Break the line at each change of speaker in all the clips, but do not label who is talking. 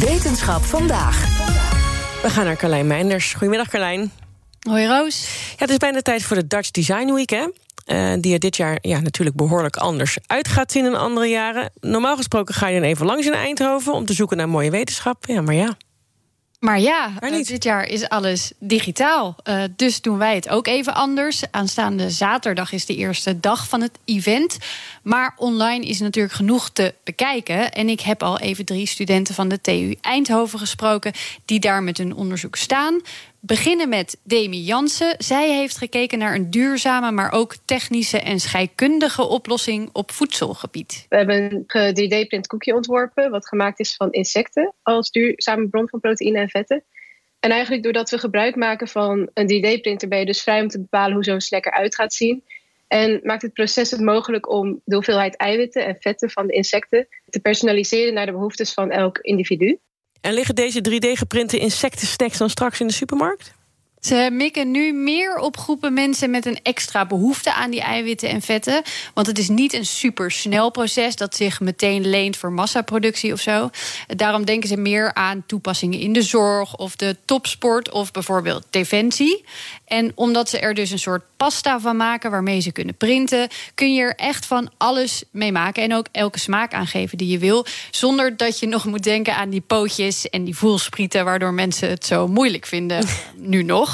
Wetenschap vandaag.
We gaan naar Carlijn Meinders. Goedemiddag Carlijn.
Hoi Roos.
Ja, het is bijna tijd voor de Dutch Design Week, hè? Uh, die er dit jaar ja, natuurlijk behoorlijk anders uit gaat zien dan andere jaren. Normaal gesproken ga je dan even langs in Eindhoven om te zoeken naar mooie wetenschap. Ja, maar ja.
Maar ja, uh, dit jaar is alles digitaal. Uh, dus doen wij het ook even anders. Aanstaande zaterdag is de eerste dag van het event. Maar online is natuurlijk genoeg te bekijken. En ik heb al even drie studenten van de TU Eindhoven gesproken... die daar met hun onderzoek staan beginnen met Demi Jansen. Zij heeft gekeken naar een duurzame, maar ook technische en scheikundige oplossing op voedselgebied.
We hebben een 3D-print koekje ontworpen, wat gemaakt is van insecten als duurzame bron van proteïne en vetten. En eigenlijk doordat we gebruik maken van een 3D-printer, ben je dus vrij om te bepalen hoe zo'n snack eruit gaat zien. En maakt het proces het mogelijk om de hoeveelheid eiwitten en vetten van de insecten te personaliseren naar de behoeftes van elk individu.
En liggen deze 3D-geprinte insectensnacks dan straks in de supermarkt?
Ze mikken nu meer op groepen mensen met een extra behoefte aan die eiwitten en vetten. Want het is niet een supersnel proces dat zich meteen leent voor massaproductie of zo. Daarom denken ze meer aan toepassingen in de zorg of de topsport of bijvoorbeeld defensie. En omdat ze er dus een soort pasta van maken waarmee ze kunnen printen, kun je er echt van alles mee maken. En ook elke smaak aangeven die je wil. Zonder dat je nog moet denken aan die pootjes en die voelsprieten, waardoor mensen het zo moeilijk vinden. nu nog.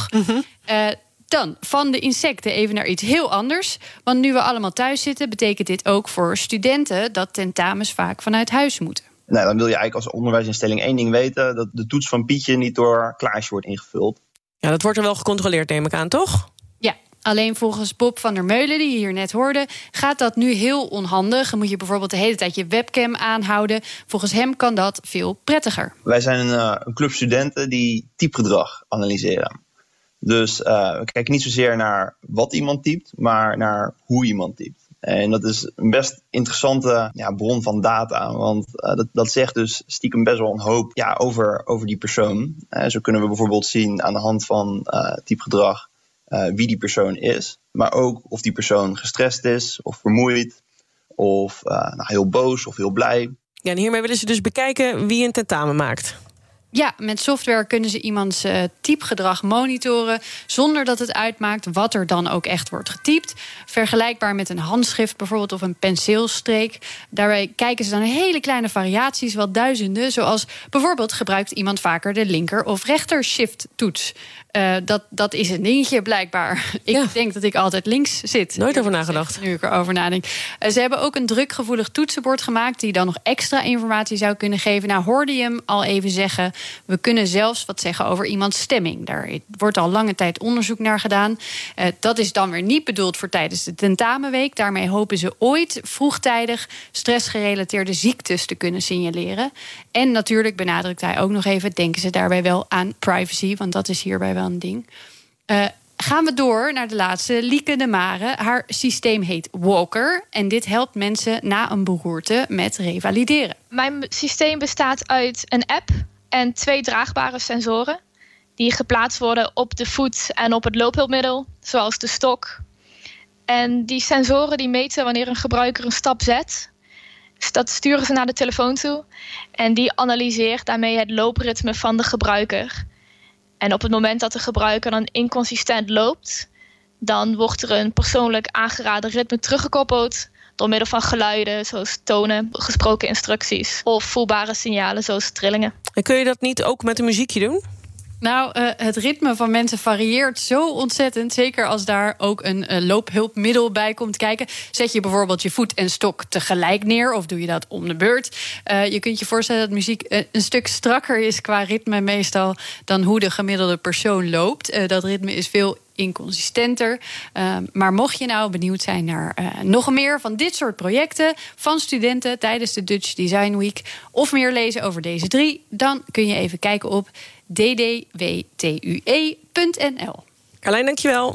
Uh, dan van de insecten even naar iets heel anders. Want nu we allemaal thuis zitten, betekent dit ook voor studenten dat tentamens vaak vanuit huis moeten.
Nou, dan wil je eigenlijk als onderwijsinstelling één ding weten: dat de toets van Pietje niet door Klaasje wordt ingevuld.
Ja, dat wordt er wel gecontroleerd, neem ik aan, toch?
Ja, Alleen volgens Bob van der Meulen, die je hier net hoorde, gaat dat nu heel onhandig. Dan moet je bijvoorbeeld de hele tijd je webcam aanhouden. Volgens hem kan dat veel prettiger.
Wij zijn een, uh, een club studenten die typgedrag analyseren. Dus uh, we kijken niet zozeer naar wat iemand typt, maar naar hoe iemand typt. En dat is een best interessante ja, bron van data. Want uh, dat, dat zegt dus stiekem best wel een hoop ja, over, over die persoon. Uh, zo kunnen we bijvoorbeeld zien aan de hand van typgedrag wie die persoon is. Maar ook of die persoon gestrest is of vermoeid. Of nou, heel boos of heel blij.
Ja, en hiermee willen ze dus bekijken wie een tentamen maakt.
Ja, met software kunnen ze iemands uh, typgedrag monitoren zonder dat het uitmaakt wat er dan ook echt wordt getypt. Vergelijkbaar met een handschrift bijvoorbeeld of een penseelstreek. Daarbij kijken ze dan hele kleine variaties, wel duizenden, zoals bijvoorbeeld gebruikt iemand vaker de linker of rechter shift toets. Uh, dat, dat is een dingetje blijkbaar. Ik ja. denk dat ik altijd links zit.
Nooit over nagedacht.
Nu ik erover nadenk. Uh, ze hebben ook een drukgevoelig toetsenbord gemaakt... die dan nog extra informatie zou kunnen geven. Nou hoorde je hem al even zeggen... we kunnen zelfs wat zeggen over iemands stemming. Daar wordt al lange tijd onderzoek naar gedaan. Uh, dat is dan weer niet bedoeld voor tijdens de tentamenweek. Daarmee hopen ze ooit vroegtijdig... stressgerelateerde ziektes te kunnen signaleren. En natuurlijk benadrukt hij ook nog even... denken ze daarbij wel aan privacy... want dat is hierbij wel ding. Uh, gaan we door naar de laatste, Lieke de Mare. Haar systeem heet Walker. En dit helpt mensen na een beroerte met revalideren.
Mijn systeem bestaat uit een app en twee draagbare sensoren. Die geplaatst worden op de voet en op het loophulpmiddel, zoals de stok. En die sensoren die meten wanneer een gebruiker een stap zet. Dus dat sturen ze naar de telefoon toe. En die analyseert daarmee het loopritme van de gebruiker. En op het moment dat de gebruiker dan inconsistent loopt, dan wordt er een persoonlijk aangeraden ritme teruggekoppeld door middel van geluiden zoals tonen, gesproken instructies of voelbare signalen zoals trillingen.
En kun je dat niet ook met een muziekje doen?
Nou, uh, het ritme van mensen varieert zo ontzettend. Zeker als daar ook een uh, loophulpmiddel bij komt kijken. Zet je bijvoorbeeld je voet en stok tegelijk neer, of doe je dat om de beurt? Uh, je kunt je voorstellen dat muziek een stuk strakker is qua ritme meestal dan hoe de gemiddelde persoon loopt. dat ritme is veel inconsistenter. Uh, maar mocht je nou benieuwd zijn naar uh, nog meer van dit soort projecten van studenten tijdens de Dutch Design Week of meer lezen over deze drie, dan kun je even kijken op ddwtue.nl.
Carlijn, dankjewel.